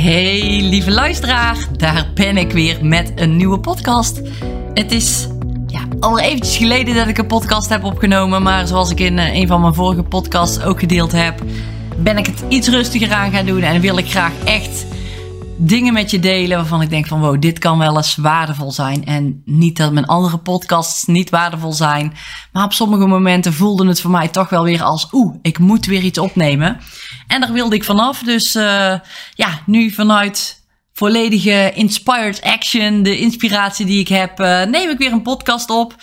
Hey lieve luisteraar, daar ben ik weer met een nieuwe podcast. Het is ja, al eventjes geleden dat ik een podcast heb opgenomen, maar zoals ik in eh, een van mijn vorige podcasts ook gedeeld heb, ben ik het iets rustiger aan gaan doen en wil ik graag echt dingen met je delen waarvan ik denk van wow, dit kan wel eens waardevol zijn. En niet dat mijn andere podcasts niet waardevol zijn, maar op sommige momenten voelde het voor mij toch wel weer als oeh, ik moet weer iets opnemen. En daar wilde ik vanaf, dus uh, ja, nu vanuit volledige inspired action, de inspiratie die ik heb, uh, neem ik weer een podcast op.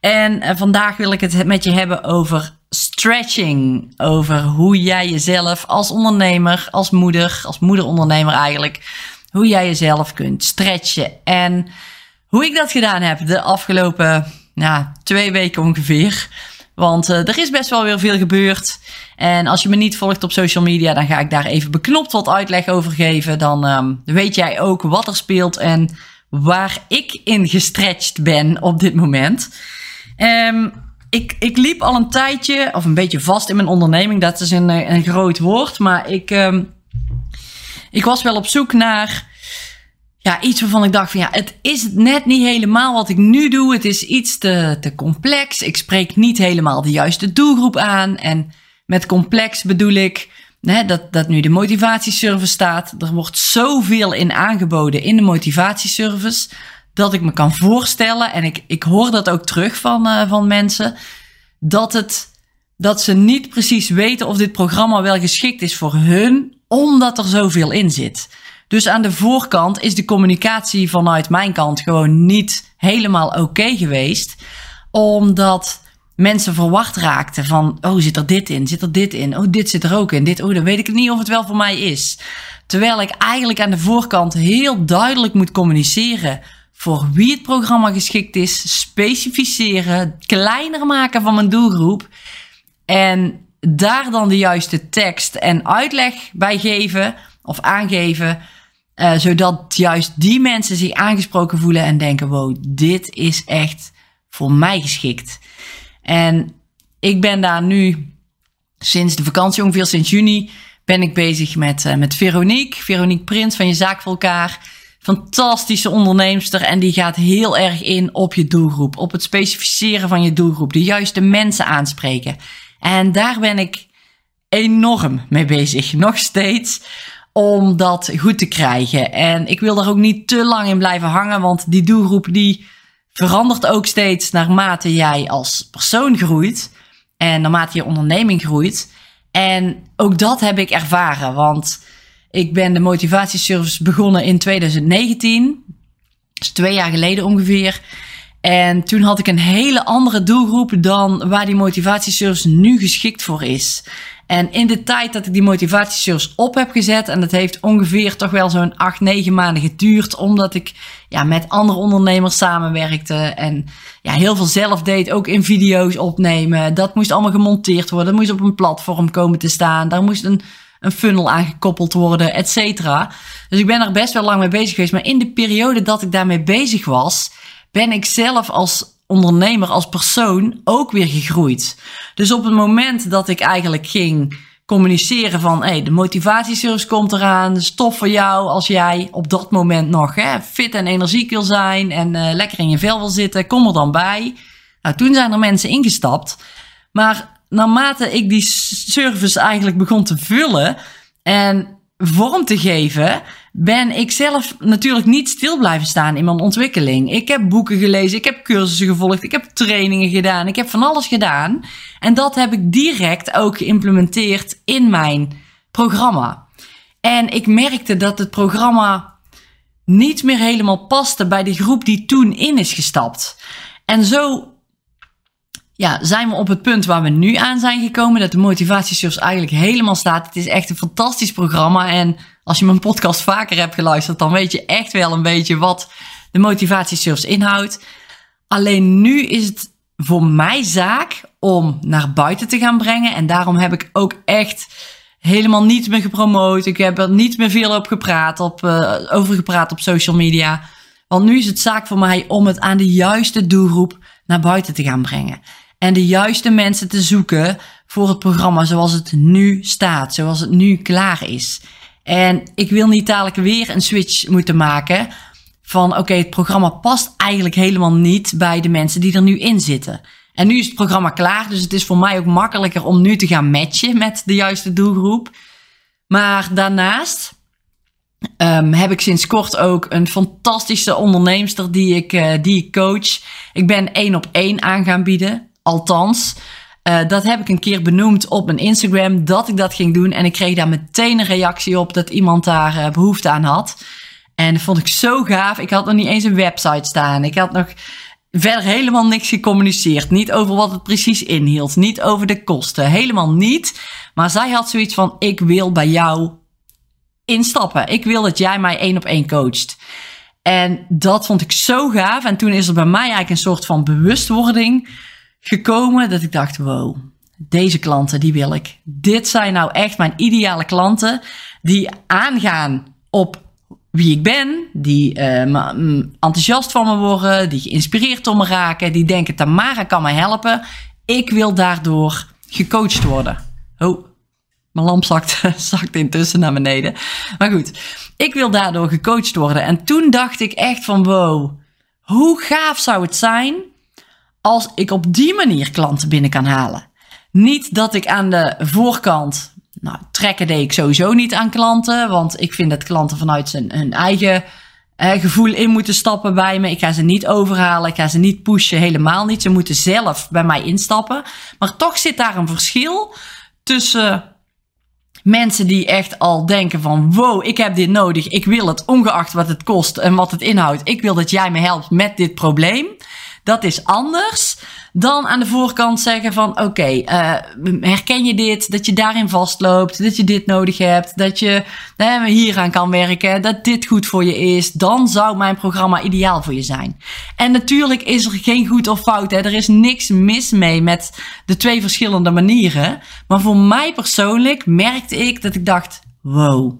En uh, vandaag wil ik het met je hebben over stretching. Over hoe jij jezelf als ondernemer, als moeder, als moederondernemer eigenlijk, hoe jij jezelf kunt stretchen. En hoe ik dat gedaan heb de afgelopen twee weken ongeveer. Want uh, er is best wel weer veel gebeurd. En als je me niet volgt op social media, dan ga ik daar even beknopt wat uitleg over geven. Dan um, weet jij ook wat er speelt en waar ik in gestretched ben op dit moment. Um, ik, ik liep al een tijdje, of een beetje vast in mijn onderneming. Dat is een, een groot woord. Maar ik, um, ik was wel op zoek naar ja, iets waarvan ik dacht van ja, het is net niet helemaal wat ik nu doe. Het is iets te, te complex. Ik spreek niet helemaal de juiste doelgroep aan. En met complex bedoel ik dat, dat nu de motivatieservice staat. Er wordt zoveel in aangeboden in de motivatieservice dat ik me kan voorstellen, en ik, ik hoor dat ook terug van, uh, van mensen, dat, het, dat ze niet precies weten of dit programma wel geschikt is voor hun, omdat er zoveel in zit. Dus aan de voorkant is de communicatie vanuit mijn kant gewoon niet helemaal oké geweest, omdat mensen verwacht raakten van, oh zit er dit in, zit er dit in, oh dit zit er ook in, dit, oh dan weet ik niet of het wel voor mij is. Terwijl ik eigenlijk aan de voorkant heel duidelijk moet communiceren voor wie het programma geschikt is, specificeren, kleiner maken van mijn doelgroep en daar dan de juiste tekst en uitleg bij geven of aangeven, uh, zodat juist die mensen zich aangesproken voelen en denken: wow, dit is echt voor mij geschikt. En ik ben daar nu sinds de vakantie, ongeveer sinds juni, ben ik bezig met, uh, met Veronique, Veronique Prins van Je Zaak voor elkaar fantastische onderneemster en die gaat heel erg in op je doelgroep, op het specificeren van je doelgroep, de juiste mensen aanspreken. En daar ben ik enorm mee bezig, nog steeds, om dat goed te krijgen. En ik wil daar ook niet te lang in blijven hangen, want die doelgroep die verandert ook steeds naarmate jij als persoon groeit en naarmate je onderneming groeit. En ook dat heb ik ervaren, want ik ben de motivatieservice begonnen in 2019. Dus twee jaar geleden ongeveer. En toen had ik een hele andere doelgroep dan waar die motivatieservice nu geschikt voor is. En in de tijd dat ik die motivatieservice op heb gezet, en dat heeft ongeveer toch wel zo'n 8, 9 maanden geduurd, omdat ik ja, met andere ondernemers samenwerkte en ja, heel veel zelf deed, ook in video's opnemen. Dat moest allemaal gemonteerd worden, dat moest op een platform komen te staan, daar moest een een funnel aangekoppeld worden, et cetera. Dus ik ben er best wel lang mee bezig geweest. Maar in de periode dat ik daarmee bezig was, ben ik zelf als ondernemer, als persoon ook weer gegroeid. Dus op het moment dat ik eigenlijk ging communiceren van hey, de motivatieservice komt eraan, de stof voor jou als jij op dat moment nog hè, fit en energiek wil zijn en uh, lekker in je vel wil zitten, kom er dan bij. Nou, toen zijn er mensen ingestapt. Maar naarmate ik die service eigenlijk begon te vullen en vorm te geven, ben ik zelf natuurlijk niet stil blijven staan in mijn ontwikkeling. Ik heb boeken gelezen, ik heb cursussen gevolgd, ik heb trainingen gedaan, ik heb van alles gedaan. En dat heb ik direct ook geïmplementeerd in mijn programma. En ik merkte dat het programma niet meer helemaal paste bij de groep die toen in is gestapt. En zo ja, zijn we op het punt waar we nu aan zijn gekomen. Dat de motivatiesurf eigenlijk helemaal staat. Het is echt een fantastisch programma. En als je mijn podcast vaker hebt geluisterd, dan weet je echt wel een beetje wat de motivatiesurf inhoudt. Alleen nu is het voor mij zaak om naar buiten te gaan brengen. En daarom heb ik ook echt helemaal niets meer gepromoot. Ik heb er niet meer veel op gepraat, op, uh, over gepraat op social media. Want nu is het zaak voor mij om het aan de juiste doelgroep naar buiten te gaan brengen en de juiste mensen te zoeken voor het programma zoals het nu staat, zoals het nu klaar is. En ik wil niet dadelijk weer een switch moeten maken van oké, het programma past eigenlijk helemaal niet bij de mensen die er nu in zitten. En nu is het programma klaar, dus het is voor mij ook makkelijker om nu te gaan matchen met de juiste doelgroep. Maar daarnaast um, heb ik sinds kort ook een fantastische onderneemster die ik, uh, die ik coach. Ik ben één op één aan gaan bieden, althans. Uh, dat heb ik een keer benoemd op mijn Instagram dat ik dat ging doen. En ik kreeg daar meteen een reactie op dat iemand daar uh, behoefte aan had. En dat vond ik zo gaaf. Ik had nog niet eens een website staan. Ik had nog verder helemaal niks gecommuniceerd. Niet over wat het precies inhield. Niet over de kosten. Helemaal niet. Maar zij had zoiets van: ik wil bij jou instappen. Ik wil dat jij mij één op één coacht. En dat vond ik zo gaaf. En toen is er bij mij eigenlijk een soort van bewustwording gekomen dat ik dacht: wow, deze klanten die wil ik. Dit zijn nou echt mijn ideale klanten die aangaan op wie ik ben, die uh, enthousiast van me worden, die geïnspireerd door me raken, die denken Tamara kan me helpen. Ik wil daardoor gecoacht worden. Oh, mijn lamp zakt, zakt intussen naar beneden. Maar goed, ik wil daardoor gecoacht worden. En toen dacht ik echt van wow, hoe gaaf zou het zijn als ik op die manier klanten binnen kan halen. Niet dat ik aan de voorkant, nou trekken deed ik sowieso niet aan klanten, want ik vind dat klanten vanuit zijn, hun eigen gevoel in moeten stappen bij me. Ik ga ze niet overhalen, ik ga ze niet pushen, helemaal niet. Ze moeten zelf bij mij instappen. Maar toch zit daar een verschil tussen mensen die echt al denken van wow, ik heb dit nodig, ik wil het, ongeacht wat het kost en wat het inhoudt. Ik wil dat jij me helpt met dit probleem. Dat is anders dan aan de voorkant zeggen van oké, uh, herken je dit? Dat je daarin vastloopt, dat je dit nodig hebt, dat je hier aan kan werken, dat dit goed voor je is. Dan zou mijn programma ideaal voor je zijn. En natuurlijk is er geen goed of fout. Hè? Er is niks mis mee met de twee verschillende manieren. Maar voor mij persoonlijk merkte ik dat ik dacht, wow,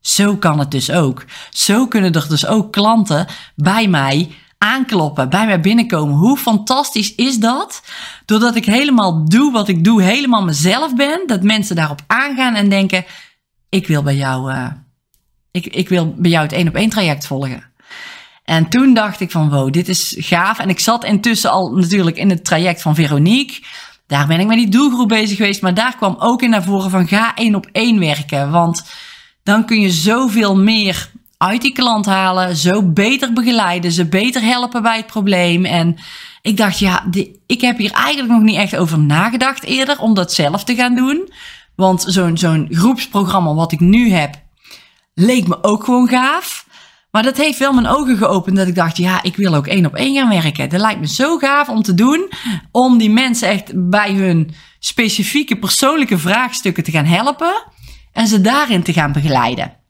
zo kan het dus ook. Zo kunnen er dus ook klanten bij mij aankloppen, bij mij binnenkomen. Hoe fantastisch is dat? Doordat ik helemaal doe wat ik doe, helemaal mezelf ben, dat mensen daarop aangaan en denken: ik wil bij jou, uh, ik, ik wil bij jou het één op één traject volgen. En toen dacht ik van wow, dit is gaaf. En ik zat intussen al natuurlijk in het traject van Veronique. Daar ben ik met die doelgroep bezig geweest. Maar daar kwam ook in naar voren van ga één op één werken. Want dan kun je zoveel meer uit die klant halen, zo beter begeleiden, ze beter helpen bij het probleem. En ik dacht, ja, ik heb hier eigenlijk nog niet echt over nagedacht eerder om dat zelf te gaan doen. Want zo'n zo'n groepsprogramma wat ik nu heb, leek me ook gewoon gaaf. Maar dat heeft wel mijn ogen geopend dat ik dacht, ja, ik wil ook één op één gaan werken. Dat lijkt me zo gaaf om te doen, om die mensen echt bij hun specifieke persoonlijke vraagstukken te gaan helpen en ze daarin te gaan begeleiden.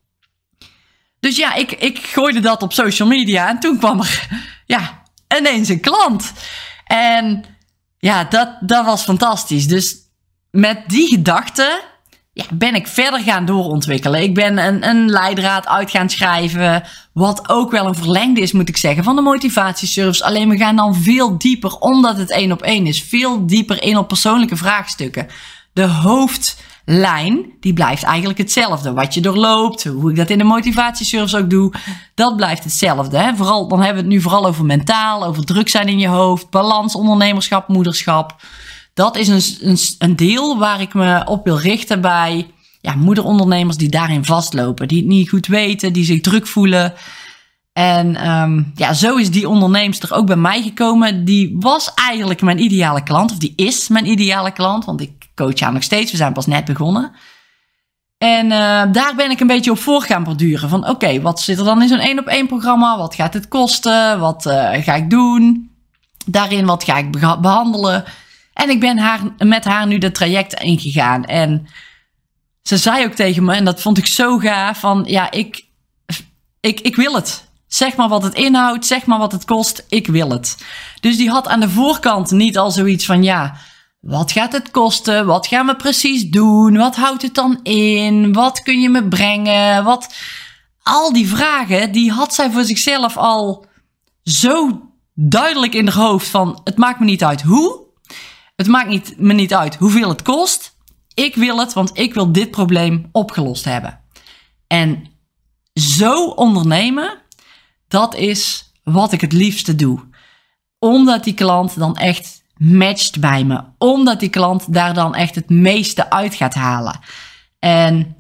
Dus ja, ik, ik gooide dat op social media en toen kwam er ja, ineens een klant. En ja, dat, dat was fantastisch. Dus met die gedachte ja, ben ik verder gaan doorontwikkelen. Ik ben een, een leidraad uit gaan schrijven. Wat ook wel een verlengde is, moet ik zeggen, van de motivatieservice. Alleen we gaan dan veel dieper, omdat het één op één is. Veel dieper in op persoonlijke vraagstukken. De hoofd lijn, die blijft eigenlijk hetzelfde. Wat je doorloopt, hoe ik dat in de motivatieservice ook doe, dat blijft hetzelfde. Hè? Vooral, dan hebben we het nu vooral over mentaal, over druk zijn in je hoofd, balans, ondernemerschap, moederschap. Dat is een, een, een deel waar ik me op wil richten bij ja, moederondernemers die daarin vastlopen, die het niet goed weten, die zich druk voelen. En um, ja, zo is die onderneemster ook bij mij gekomen. Die was eigenlijk mijn ideale klant, of die is mijn ideale klant, want ik coach haar nog steeds. We zijn pas net begonnen. En uh, daar ben ik een beetje op voor gaan borduren. Van oké, wat zit er dan in zo'n één op één programma? Wat gaat het kosten? Wat uh, ga ik doen? Daarin, wat ga ik behandelen? En ik ben haar, met haar nu dat traject ingegaan. En ze zei ook tegen me, en dat vond ik zo gaaf, van ja, ik, ik, ik wil het. Zeg maar wat het inhoudt, zeg maar wat het kost, ik wil het. Dus die had aan de voorkant niet al zoiets van ja, wat gaat het kosten? Wat gaan we precies doen? Wat houdt het dan in? Wat kun je me brengen? Wat... Al die vragen, die had zij voor zichzelf al zo duidelijk in haar hoofd van... Het maakt me niet uit hoe. Het maakt niet, me niet uit hoeveel het kost. Ik wil het, want ik wil dit probleem opgelost hebben. En zo ondernemen, dat is wat ik het liefste doe. Omdat die klant dan echt matcht bij me. Omdat die klant daar dan echt het meeste uit gaat halen. En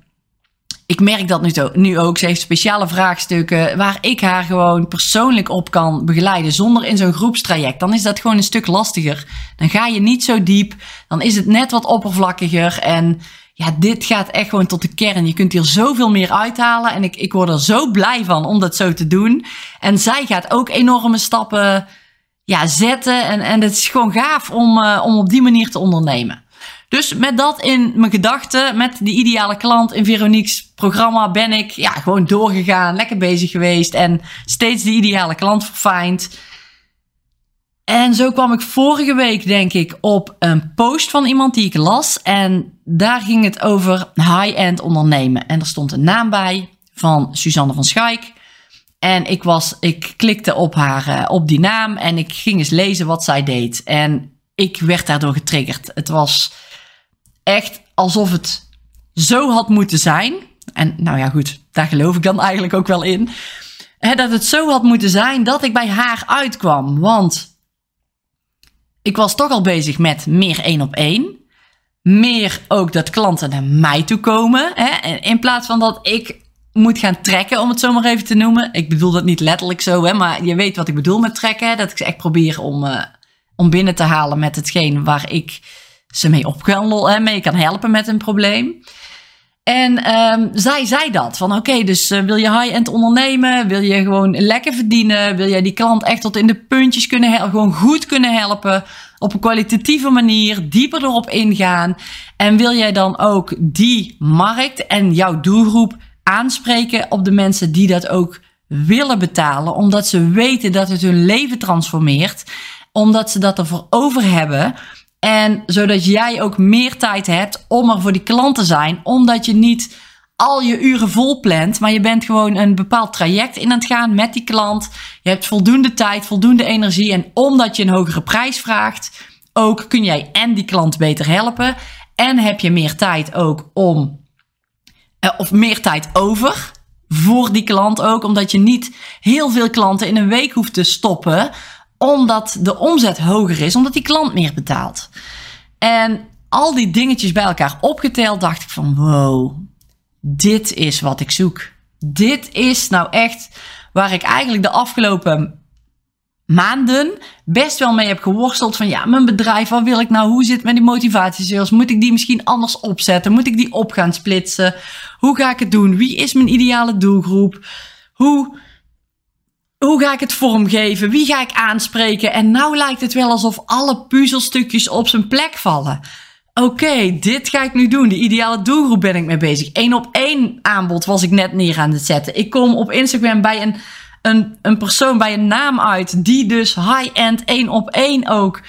ik merk dat nu, nu ook. Ze heeft speciale vraagstukken waar ik haar gewoon persoonlijk op kan begeleiden. Zonder in zo'n groepstraject. Dan is dat gewoon een stuk lastiger. Dan ga je niet zo diep. Dan is het net wat oppervlakkiger. En ja, dit gaat echt gewoon tot de kern. Je kunt hier zoveel meer uithalen. En ik, ik word er zo blij van om dat zo te doen. En zij gaat ook enorme stappen ja, zetten. En, en het is gewoon gaaf om, uh, om op die manier te ondernemen. Dus met dat in mijn gedachten, met die ideale klant in Veronique's programma, ben ik ja, gewoon doorgegaan, lekker bezig geweest en steeds die ideale klant verfijnd. En zo kwam ik vorige week, denk ik, op een post van iemand die ik las. En daar ging het over high-end ondernemen. En er stond een naam bij van Suzanne van Schaik. En ik, was, ik klikte op, haar, uh, op die naam en ik ging eens lezen wat zij deed. En ik werd daardoor getriggerd. Het was echt alsof het zo had moeten zijn. En nou ja, goed, daar geloof ik dan eigenlijk ook wel in. Hè, dat het zo had moeten zijn dat ik bij haar uitkwam. Want ik was toch al bezig met meer één op één. Meer ook dat klanten naar mij toe komen. Hè? In plaats van dat ik moet gaan trekken, om het zo maar even te noemen. Ik bedoel dat niet letterlijk zo, hè, maar je weet wat ik bedoel met trekken. Dat ik ze echt probeer om, uh, om binnen te halen met hetgeen waar ik ze mee op kan, hè, mee kan helpen met een probleem. En um, zij zei dat. Van oké, dus uh, wil je high-end ondernemen? Wil je gewoon lekker verdienen? Wil jij die klant echt tot in de puntjes kunnen helpen? Gewoon goed kunnen helpen? Op een kwalitatieve manier, dieper erop ingaan. En wil jij dan ook die markt en jouw doelgroep aanspreken op de mensen die dat ook willen betalen? Omdat ze weten dat het hun leven transformeert. Omdat ze dat ervoor over hebben en zodat jij ook meer tijd hebt om er voor die klant te zijn. Omdat je niet al je uren vol plant, maar je bent gewoon een bepaald traject in aan het gaan met die klant. Je hebt voldoende tijd, voldoende energie. En omdat je een hogere prijs vraagt, ook kun jij en die klant beter helpen. En heb je meer tijd ook om, of meer tijd over voor die klant ook. Omdat je niet heel veel klanten in een week hoeft te stoppen omdat de omzet hoger is, omdat die klant meer betaalt. En al die dingetjes bij elkaar opgeteld, dacht ik van wow, dit is wat ik zoek. Dit is nou echt waar ik eigenlijk de afgelopen maanden best wel mee heb geworsteld. Van ja, mijn bedrijf, wat wil ik nou? Hoe zit het met die motivatiesales? Moet ik die misschien anders opzetten? Moet ik die op gaan splitsen? Hoe ga ik het doen? Wie is mijn ideale doelgroep? Hoe hoe ga ik het vormgeven? Wie ga ik aanspreken? En nou lijkt het wel alsof alle puzzelstukjes op zijn plek vallen. Oké, dit ga ik nu doen. De ideale doelgroep ben ik mee bezig. Eén op één aanbod was ik net neer aan het zetten. Ik kom op Instagram bij een, een, een persoon, bij een naam uit, die dus high-end één op één ook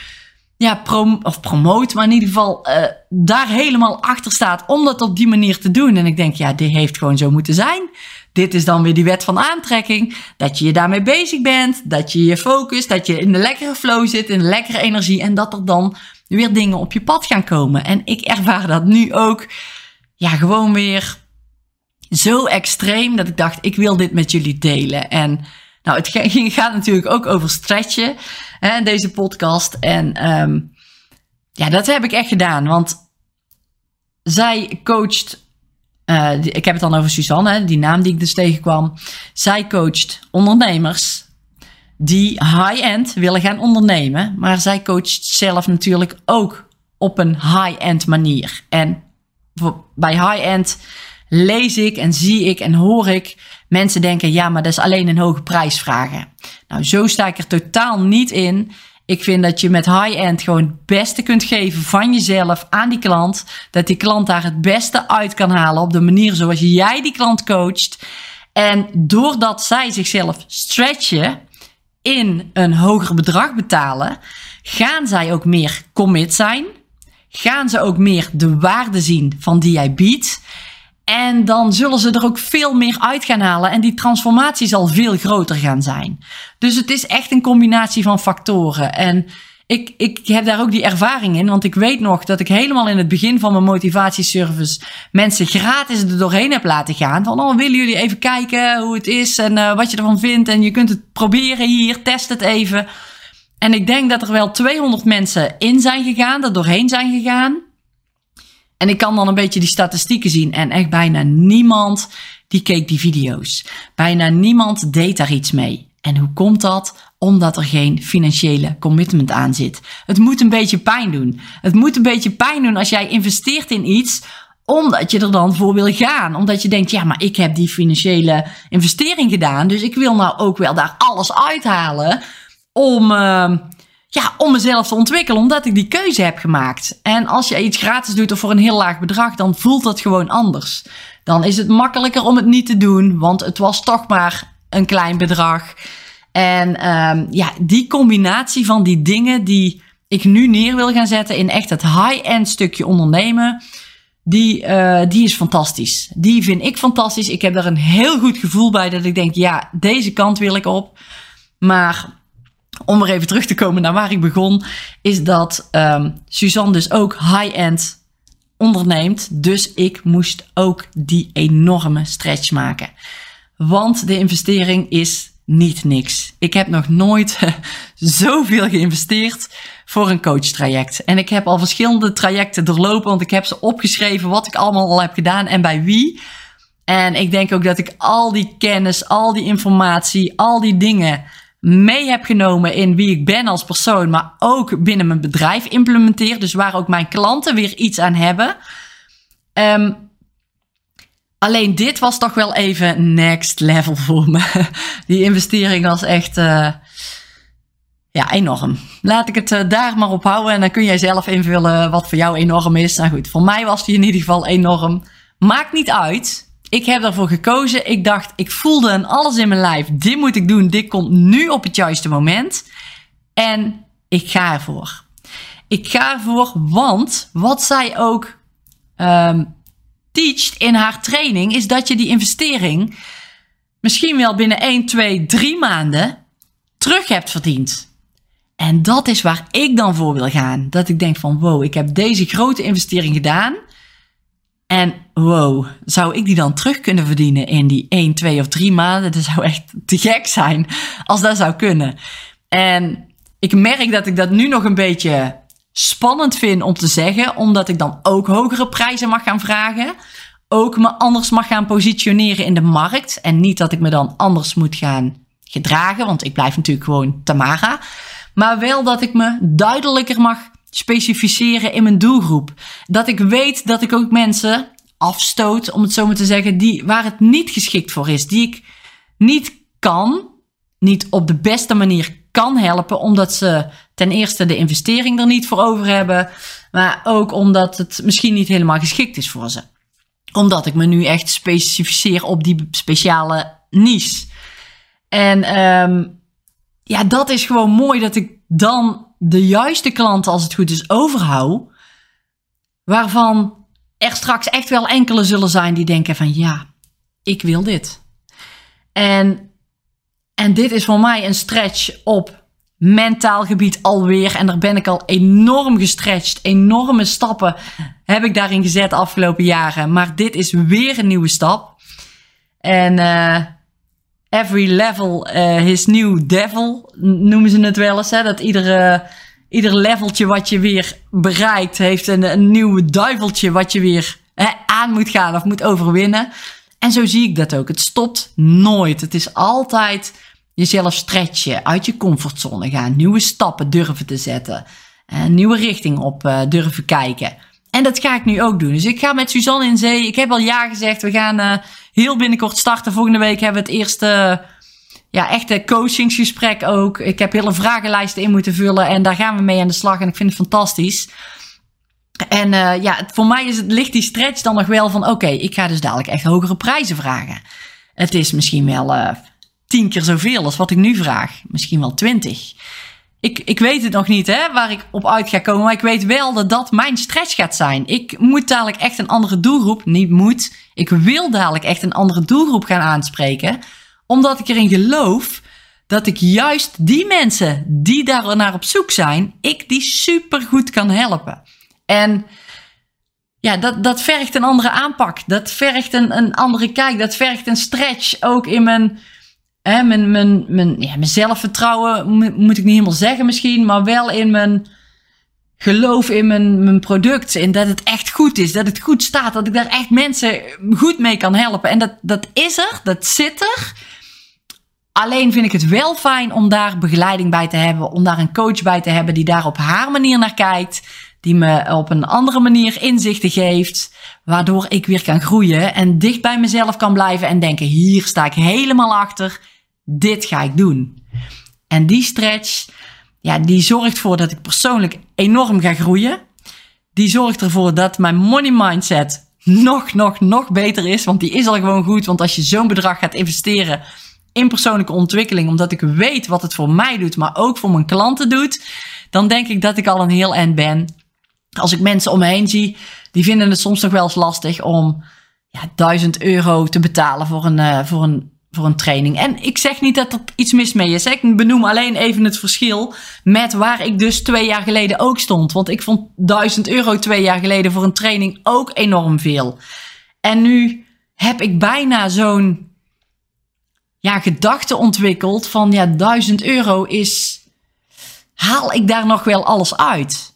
ja, prom of promoot, maar in ieder geval uh, daar helemaal achter staat om dat op die manier te doen. En ik denk, ja, dit heeft gewoon zo moeten zijn. Dit is dan weer die wet van aantrekking. Dat je je daarmee bezig bent. Dat je je focust. Dat je in de lekkere flow zit. In de lekkere energie. En dat er dan weer dingen op je pad gaan komen. En ik ervaar dat nu ook. Ja, gewoon weer zo extreem. Dat ik dacht, ik wil dit met jullie delen. En nou, het gaat natuurlijk ook over stretchen. Hè, deze podcast. En um, ja, dat heb ik echt gedaan. Want zij coacht uh, ik heb het dan over Suzanne, die naam die ik dus tegenkwam. Zij coacht ondernemers die high-end willen gaan ondernemen. Maar zij coacht zelf natuurlijk ook op een high-end manier. En bij high-end lees ik en zie ik en hoor ik mensen denken: ja, maar dat is alleen een hoge prijs vragen. Nou, zo sta ik er totaal niet in. Ik vind dat je met high-end gewoon het beste kunt geven van jezelf aan die klant. Dat die klant daar het beste uit kan halen op de manier zoals jij die klant coacht. En doordat zij zichzelf stretchen in een hoger bedrag betalen, gaan zij ook meer commit zijn. Gaan ze ook meer de waarde zien van die jij biedt. En dan zullen ze er ook veel meer uit gaan halen en die transformatie zal veel groter gaan zijn. Dus het is echt een combinatie van factoren. En ik, ik heb daar ook die ervaring in. Want ik weet nog dat ik helemaal in het begin van mijn motivatieservice mensen gratis er doorheen heb laten gaan. Van, oh, willen jullie even kijken hoe het is en uh, wat je ervan vindt. En je kunt het proberen hier, test het even. En ik denk dat er wel 200 mensen in zijn gegaan, er doorheen zijn gegaan. En ik kan dan een beetje die statistieken zien. En echt bijna niemand die keek die video's. Bijna niemand deed daar iets mee. En hoe komt dat? Omdat er geen financiële commitment aan zit. Het moet een beetje pijn doen. Het moet een beetje pijn doen als jij investeert in iets omdat je er dan voor wil gaan. Omdat je denkt, ja, maar ik heb die financiële investering gedaan. Dus ik wil nou ook wel daar alles uithalen. Om, uh, ja, om mezelf te ontwikkelen. Omdat ik die keuze heb gemaakt. En als je iets gratis doet of voor een heel laag bedrag, dan voelt dat gewoon anders. Dan is het makkelijker om het niet te doen. Want het was toch maar een klein bedrag. En um, ja, die combinatie van die dingen die ik nu neer wil gaan zetten in echt het high-end stukje ondernemen, die, uh, die is fantastisch. Die vind ik fantastisch. Ik heb daar een heel goed gevoel bij dat ik denk, ja, deze kant wil ik op. Maar om er even terug te komen naar waar ik begon, is dat um, Suzanne dus ook high-end onderneemt. Dus ik moest ook die enorme stretch maken. Want de investering is niet niks. Ik heb nog nooit zoveel geïnvesteerd voor een coachtraject. En ik heb al verschillende trajecten doorlopen, want ik heb ze opgeschreven wat ik allemaal al heb gedaan en bij wie. En ik denk ook dat ik al die kennis, al die informatie, al die dingen mee heb genomen in wie ik ben als persoon, maar ook binnen mijn bedrijf implementeer. Dus waar ook mijn klanten weer iets aan hebben. Um, Alleen dit was toch wel even next level voor me. Die investering was echt uh, ja, enorm. Laat ik het uh, daar maar op houden en dan kun jij zelf invullen wat voor jou enorm is. Nou goed, voor mij was die in ieder geval enorm. Maakt niet uit. Ik heb daarvoor gekozen. Ik dacht, ik voelde een alles in mijn lijf. Dit moet ik doen. Dit komt nu op het juiste moment. En ik ga ervoor. Ik ga ervoor, want wat zij ook um, teacht in haar training, is dat je die investering misschien wel binnen 1, 2, 3 maanden terug hebt verdiend. En dat is waar ik dan voor wil gaan. Dat ik denk van wow, ik heb deze grote investering gedaan. En wow, zou ik die dan terug kunnen verdienen in die 1, 2 of 3 maanden? Dat zou echt te gek zijn als dat zou kunnen. En ik merk dat ik dat nu nog een beetje spannend vind om te zeggen, omdat ik dan ook hogere prijzen mag gaan vragen. Ook me anders mag gaan positioneren in de markt. En niet dat ik me dan anders moet gaan gedragen, want ik blijf natuurlijk gewoon Tamara. Maar wel dat ik me duidelijker mag specificeren in mijn doelgroep. Dat ik weet dat ik ook mensen afstoot, om het zo maar te zeggen, die, waar het niet geschikt voor is. Die ik niet kan, niet op de beste manier kan helpen, omdat ze ten eerste de investering er niet voor over hebben, maar ook omdat het misschien niet helemaal geschikt is voor ze. Omdat ik me nu echt specificeer op die speciale niche. En um, ja, dat is gewoon mooi dat ik dan de juiste klanten, als het goed is, overhoud. Waarvan er straks echt wel enkele zullen zijn die denken van ja, ik wil dit. En en dit is voor mij een stretch op mentaal gebied alweer. En daar ben ik al enorm gestretched. Enorme stappen heb ik daarin gezet de afgelopen jaren. Maar dit is weer een nieuwe stap. En uh, every level uh, his new devil noemen ze het wel eens. Hè? Dat iedere, ieder leveltje wat je weer bereikt heeft een, een nieuw duiveltje wat je weer hè, aan moet gaan of moet overwinnen. En zo zie ik dat ook. Het stopt nooit. Het is altijd jezelf stretchen, uit je comfortzone gaan, nieuwe stappen durven te zetten, een nieuwe richting op uh, durven kijken. En dat ga ik nu ook doen. Dus ik ga met Suzanne in zee. Ik heb al ja gezegd. We gaan uh, heel binnenkort starten. Volgende week hebben we het eerste ja, echte coachingsgesprek ook. Ik heb hele vragenlijsten in moeten vullen. En daar gaan we mee aan de slag. En ik vind het fantastisch. En uh, ja, voor mij is het, ligt die stretch dan nog wel van... oké, ik ga dus dadelijk echt hogere prijzen vragen. Het is misschien wel uh, tien keer zoveel als wat ik nu vraag. Misschien wel twintig. Ik, ik weet het nog niet hè, waar ik op uit ga komen. Maar ik weet wel dat dat mijn stretch gaat zijn. Ik moet dadelijk echt een andere doelgroep. Niet moet. Ik wil dadelijk echt een andere doelgroep gaan aanspreken. Omdat ik erin geloof dat ik juist die mensen die daar naar op zoek zijn, ik die super goed kan helpen. En ja, dat, dat vergt een andere aanpak. Dat vergt een, een andere kijk. Dat vergt een stretch ook in mijn, hè, mijn, mijn, mijn, ja, mijn zelfvertrouwen. Moet ik niet helemaal zeggen misschien, maar wel in mijn geloof in mijn, mijn product. In dat het echt goed is, dat het goed staat, dat ik daar echt mensen goed mee kan helpen. En dat, dat is er, dat zit er. Alleen vind ik het wel fijn om daar begeleiding bij te hebben, om daar een coach bij te hebben die daar op haar manier naar kijkt, die me op een andere manier inzichten geeft, waardoor ik weer kan groeien en dicht bij mezelf kan blijven en denken: hier sta ik helemaal achter, dit ga ik doen. En die stretch, ja, die zorgt ervoor dat ik persoonlijk enorm ga groeien. Die zorgt ervoor dat mijn money mindset nog, nog, nog beter is. Want die is al gewoon goed. Want als je zo'n bedrag gaat investeren in persoonlijke ontwikkeling, omdat ik weet wat het voor mij doet, maar ook voor mijn klanten doet, dan denk ik dat ik al een heel eind ben. Als ik mensen om me heen zie, die vinden het soms nog wel eens lastig om ja, 1000 euro te betalen voor een, uh, voor een voor een training. En ik zeg niet dat er iets mis mee is. Ik benoem alleen even het verschil met waar ik dus twee jaar geleden ook stond. Want ik vond 1000 euro twee jaar geleden voor een training ook enorm veel. En nu heb ik bijna zo'n ja, gedachte ontwikkeld van ja, 1000 euro is. Haal ik daar nog wel alles uit?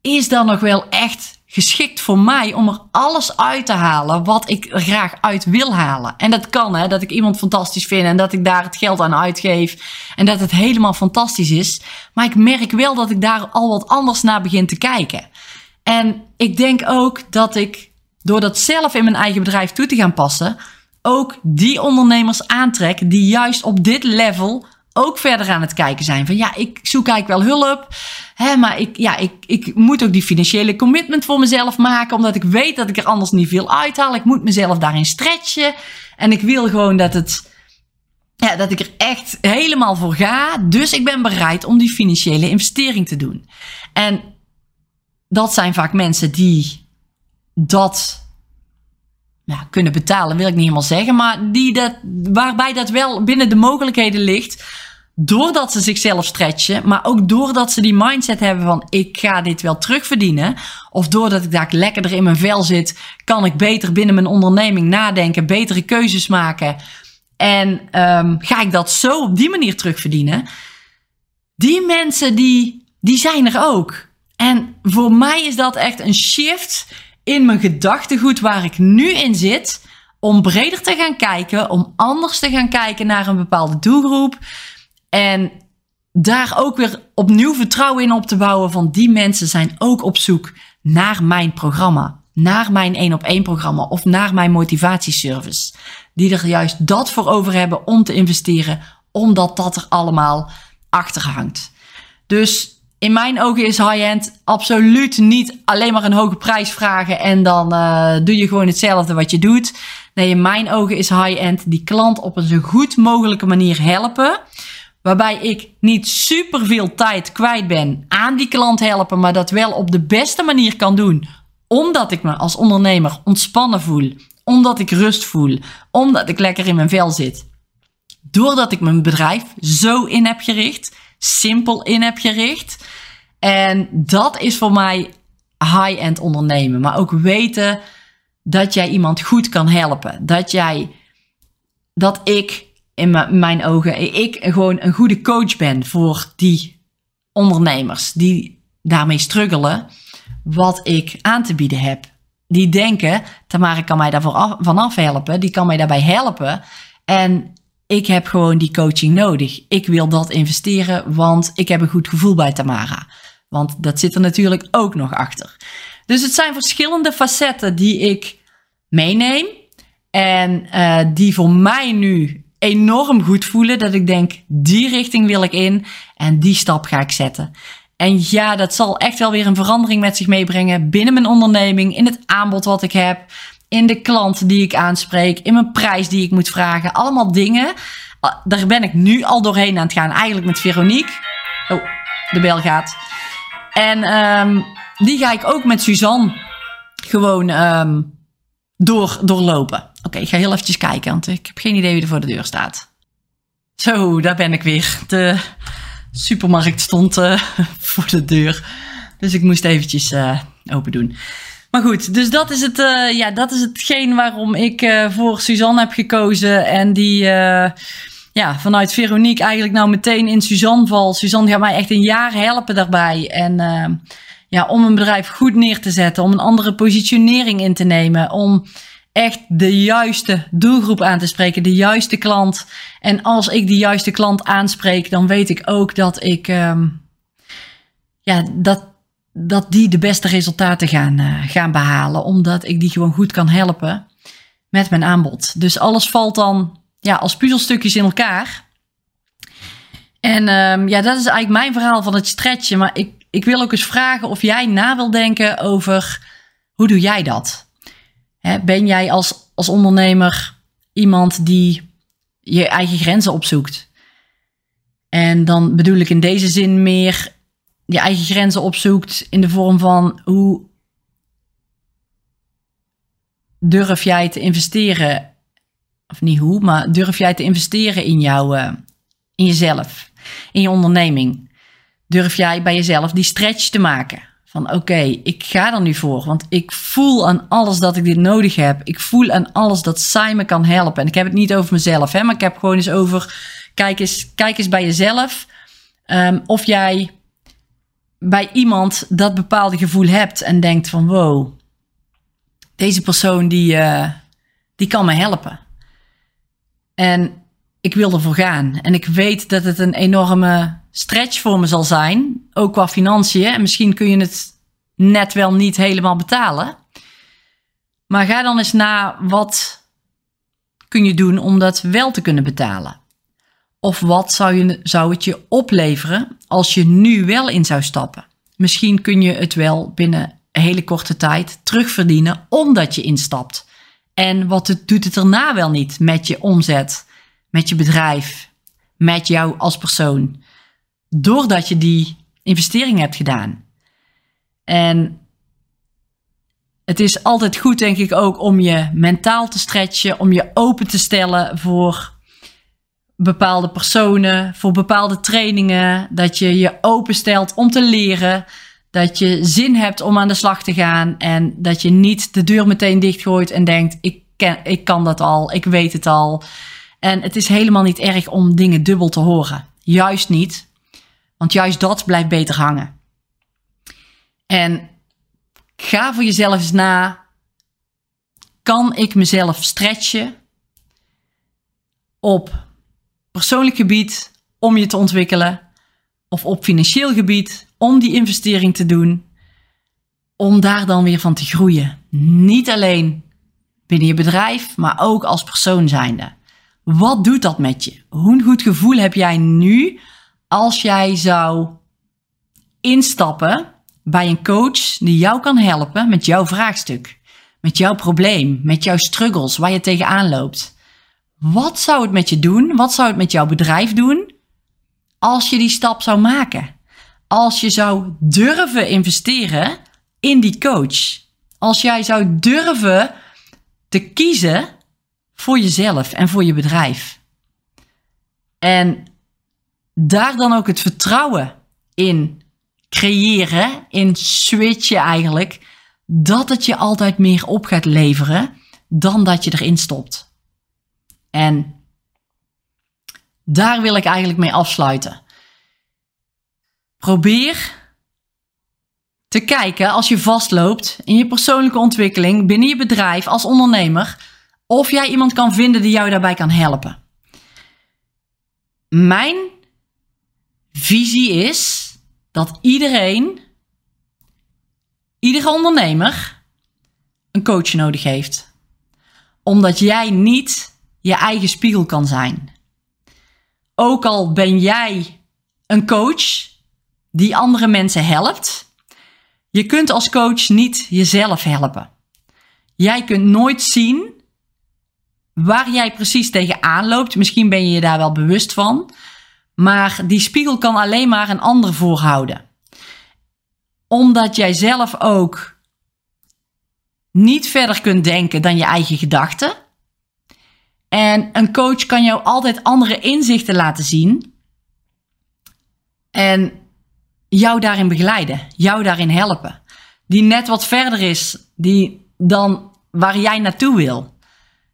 Is dat nog wel echt geschikt voor mij om er alles uit te halen wat ik er graag uit wil halen. En dat kan, hè, dat ik iemand fantastisch vind en dat ik daar het geld aan uitgeef en dat het helemaal fantastisch is. Maar ik merk wel dat ik daar al wat anders naar begin te kijken. En ik denk ook dat ik, door dat zelf in mijn eigen bedrijf toe te gaan passen, ook die ondernemers aantrek die juist op dit level ook verder aan het kijken zijn. Van ja, ik zoek eigenlijk wel hulp. Hè, maar ik, ja, ik, ik moet ook die financiële commitment voor mezelf maken. Omdat ik weet dat ik er anders niet veel uithaal. Ik moet mezelf daarin stretchen. En ik wil gewoon dat het. Ja, dat ik er echt helemaal voor ga. Dus ik ben bereid om die financiële investering te doen. En dat zijn vaak mensen die dat kunnen betalen, wil ik niet helemaal zeggen. Maar die dat, waarbij dat wel binnen de mogelijkheden ligt doordat ze zichzelf stretchen, maar ook doordat ze die mindset hebben van ik ga dit wel terugverdienen. Of doordat ik daar lekkerder in mijn vel zit, kan ik beter binnen mijn onderneming nadenken, betere keuzes maken. En um, ga ik dat zo op die manier terugverdienen. Die mensen die, die zijn er ook. En voor mij is dat echt een shift in mijn gedachtegoed waar ik nu in zit. Om breder te gaan kijken, om anders te gaan kijken naar een bepaalde doelgroep. En daar ook weer opnieuw vertrouwen in op te bouwen van die mensen zijn ook op zoek naar mijn programma, naar mijn één op één programma of naar mijn motivatieservice. Die er juist dat voor over hebben om te investeren, omdat dat er allemaal achter hangt. Dus in mijn ogen is high-end absoluut niet alleen maar een hoge prijs vragen en dan uh, doe je gewoon hetzelfde wat je doet. Nee, in mijn ogen is high-end die klant op een zo goed mogelijke manier helpen Waarbij ik niet super veel tijd kwijt ben aan die klant helpen, maar dat wel op de beste manier kan doen. Omdat ik me als ondernemer ontspannen voel. Omdat ik rust voel. Omdat ik lekker in mijn vel zit. Doordat ik mijn bedrijf zo in heb gericht. Simpel in heb gericht. En dat is voor mij high-end ondernemen. Maar ook weten dat jij iemand goed kan helpen. Dat jij, dat ik in mijn ogen, ik gewoon een goede coach ben voor die ondernemers die daarmee struggelen, wat ik aan te bieden heb. Die denken, Tamara kan mij daarvoor vanaf helpen, die kan mij daarbij helpen. En ik heb gewoon die coaching nodig. Ik wil dat investeren, want ik heb een goed gevoel bij Tamara. Want dat zit er natuurlijk ook nog achter. Dus het zijn verschillende facetten die ik meeneem. En uh, die voor mij nu enorm goed voelen. Dat ik denk, die richting wil ik in en die stap ga ik zetten. En ja, dat zal echt wel weer een verandering met zich meebrengen binnen mijn onderneming, in het aanbod wat ik heb, in de klanten die ik aanspreek, in mijn prijs die ik moet vragen. Allemaal dingen. Ah, daar ben ik nu al doorheen aan het gaan. Eigenlijk met Veronique. Oh, de bel gaat. En um, die ga ik ook met Suzanne gewoon um, door, doorlopen. Oké, ik ga heel eventjes kijken, want ik heb geen idee wie er voor de deur staat. Zo, daar ben ik weer. De supermarkt stond uh, voor de deur. Dus ik moest eventjes uh, open doen. Maar goed, dus dat is, het, uh, ja, dat is hetgeen waarom ik voor Suzanne heb gekozen. En die ja, vanuit Veronique eigenlijk nou meteen in Suzanne val. Suzanne gaat mij echt een jaar helpen daarbij. En ja, om een bedrijf goed neer te zetten, om een andere positionering in te nemen, om echt de juiste doelgroep aan te spreken, de juiste klant. En als ik die juiste klant aanspreek, dan weet ik ook dat ik, um, ja, dat, dat die de beste resultaten gaan, uh, gaan behalen, omdat ik die gewoon goed kan helpen met mijn aanbod. Dus alles valt dan ja, als puzzelstukjes in elkaar. En um, ja, dat is eigenlijk mijn verhaal van het stretchen. Maar ik, ik wil ook eens vragen of jij na wil denken over hoe doe jij dat? ben jij als, als ondernemer iemand die je eigen grenzen opzoekt? En dan bedoel ik in deze zin meer je eigen grenzen opzoekt in de vorm van hoe durf jij te investeren? Of niet hoe, maar durf jij te investeren in jou, uh, in jezelf, in je onderneming? Durf jij bij jezelf die stretch te maken? Van oké, ik ga er nu voor. Want ik voel aan alles dat ik dit nodig heb. Ik voel aan alles dat zij me kan helpen. En ik heb het niet over mezelf, hè, maar ik heb gewoon eens over. Kijk eens, kijk eens bij jezelf. Um, of jij bij iemand dat bepaalde gevoel hebt en denkt van wow, deze persoon die, uh, die kan me helpen. En ik wil ervoor gaan. En ik weet dat het een enorme stretch voor me zal zijn, ook qua financiën. En misschien kun je het net wel niet helemaal betalen. Maar ga dan eens na wat kun je doen om dat wel te kunnen betalen. Of wat zou, je, zou het je opleveren als je nu wel in zou stappen? Misschien kun je het wel binnen een hele korte tijd terugverdienen omdat je instapt. En wat het, doet het erna wel niet met je omzet, met je bedrijf, met jou als persoon? doordat je die investering hebt gedaan. En het is altijd goed, denk ik, ook om je mentaal te stretchen, om je open te stellen voor bepaalde personen, voor bepaalde trainingen, dat je je openstelt om te leren, dat je zin hebt om aan de slag te gaan en dat je niet de deur meteen dichtgooit en denkt, ik, ken, ik kan dat al, ik weet het al. En het is helemaal niet erg om dingen dubbel te horen. Juist niet. Want juist dat blijft beter hangen. En ga voor jezelf eens na. Kan ik mezelf stretchen op persoonlijk gebied om je te ontwikkelen? Of op financieel gebied om die investering te doen? Om daar dan weer van te groeien. Niet alleen binnen je bedrijf, maar ook als persoon zijnde. Wat doet dat met je? Hoe een goed gevoel heb jij nu als jij zou instappen bij een coach die jou kan helpen met jouw vraagstuk, met jouw probleem, met jouw struggles, waar je tegenaan loopt. Wat zou het met je doen? Wat zou het met jouw bedrijf doen als je die stap zou maken? Als je zou durven investeren in die coach. Als jij zou durven te kiezen voor jezelf en voor je bedrijf. En daar dan ook het vertrouwen in creëren, in switchen eigenlijk, dat het je altijd meer op gaat leveren dan dat je erin stopt. En daar wil ik eigenlijk mee afsluiten. Probeer te kijken als je vastloopt in je persoonlijke ontwikkeling binnen je bedrijf als ondernemer, of jij iemand kan vinden die jou daarbij kan helpen. Mijn visie is dat iedereen, iedere ondernemer, een coach nodig heeft. Omdat jij niet je eigen spiegel kan zijn. Ook al ben jij een coach die andere mensen helpt, je kunt als coach niet jezelf helpen. Jij kunt nooit zien waar jij precies tegenaan loopt. Misschien ben je je daar wel bewust van. Maar die spiegel kan alleen maar een ander voorhouden. Omdat jij zelf ook niet verder kunt denken dan je eigen gedachten. En een coach kan jou altijd andere inzichten laten zien. En jou daarin begeleiden, jou daarin helpen. Die net wat verder is die dan waar jij naartoe wil.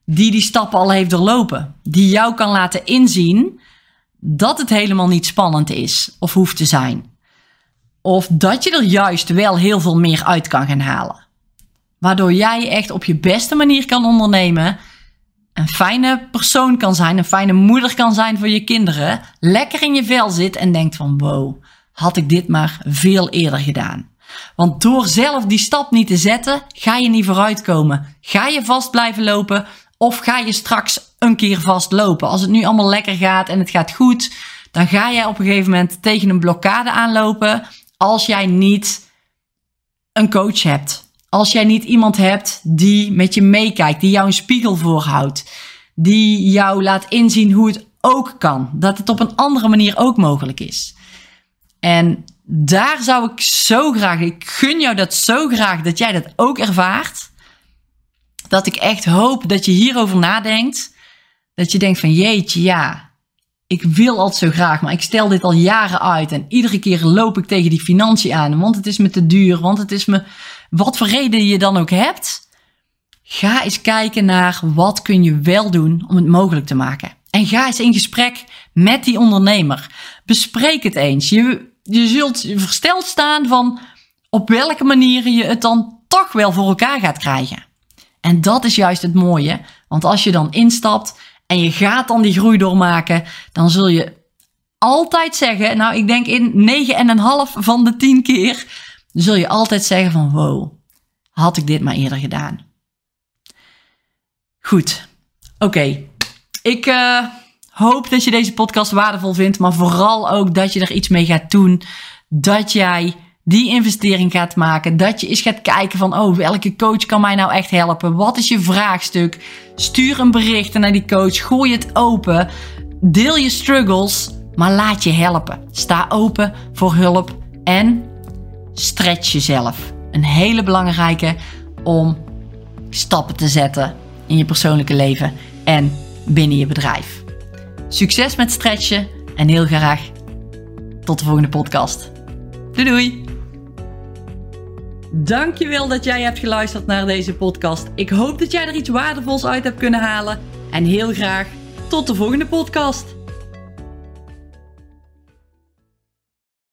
Die die stappen al heeft doorlopen. Die jou kan laten inzien dat het helemaal niet spannend is of hoeft te zijn. Of dat je er juist wel heel veel meer uit kan gaan halen. Waardoor jij echt op je beste manier kan ondernemen. Een fijne persoon kan zijn, een fijne moeder kan zijn voor je kinderen. Lekker in je vel zit en denkt van wow, had ik dit maar veel eerder gedaan. Want door zelf die stap niet te zetten, ga je niet vooruitkomen. Ga je vast blijven lopen of ga je straks een keer vastlopen. Als het nu allemaal lekker gaat en het gaat goed, dan ga jij op een gegeven moment tegen een blokkade aanlopen als jij niet een coach hebt. Als jij niet iemand hebt die met je meekijkt, die jou een spiegel voorhoudt, die jou laat inzien hoe het ook kan, dat het op een andere manier ook mogelijk is. En daar zou ik zo graag, ik gun jou dat zo graag dat jij dat ook ervaart. Dat ik echt hoop dat je hierover nadenkt. Dat je denkt van jeetje, ja, ik wil altijd zo graag, maar ik stel dit al jaren uit. En iedere keer loop ik tegen die financiën aan, want het is me te duur, want het is me, wat voor reden je dan ook hebt. Ga eens kijken naar wat kun je wel doen om het mogelijk te maken. En ga eens in gesprek met die ondernemer. Bespreek het eens. Je, je zult versteld staan van op welke manieren je het dan toch wel voor elkaar gaat krijgen. En dat is juist het mooie. Want als je dan instapt en je gaat dan die groei doormaken, dan zul je altijd zeggen, nou ik denk in 9,5 van de 10 keer, zul je altijd zeggen van wow, had ik dit maar eerder gedaan. Goed, oké. Ik uh, hoop dat je deze podcast waardevol vindt, maar vooral ook dat je er iets mee gaat doen. Dat jij die investering gaat maken. Dat je eens gaat kijken van, oh, welke coach kan mij nou echt helpen? Wat is je vraagstuk? Stuur een bericht naar die coach. Gooi het open. Deel je struggles, maar laat je helpen. Sta open voor hulp en stretch jezelf. Een hele belangrijke om stappen te zetten in je persoonlijke leven en binnen je bedrijf. Succes met stretchen en heel graag tot de volgende podcast. Doei doei! Dankjewel dat jij hebt geluisterd naar deze podcast. Ik hoop dat jij er iets waardevols uit hebt kunnen halen. En heel graag tot de volgende podcast.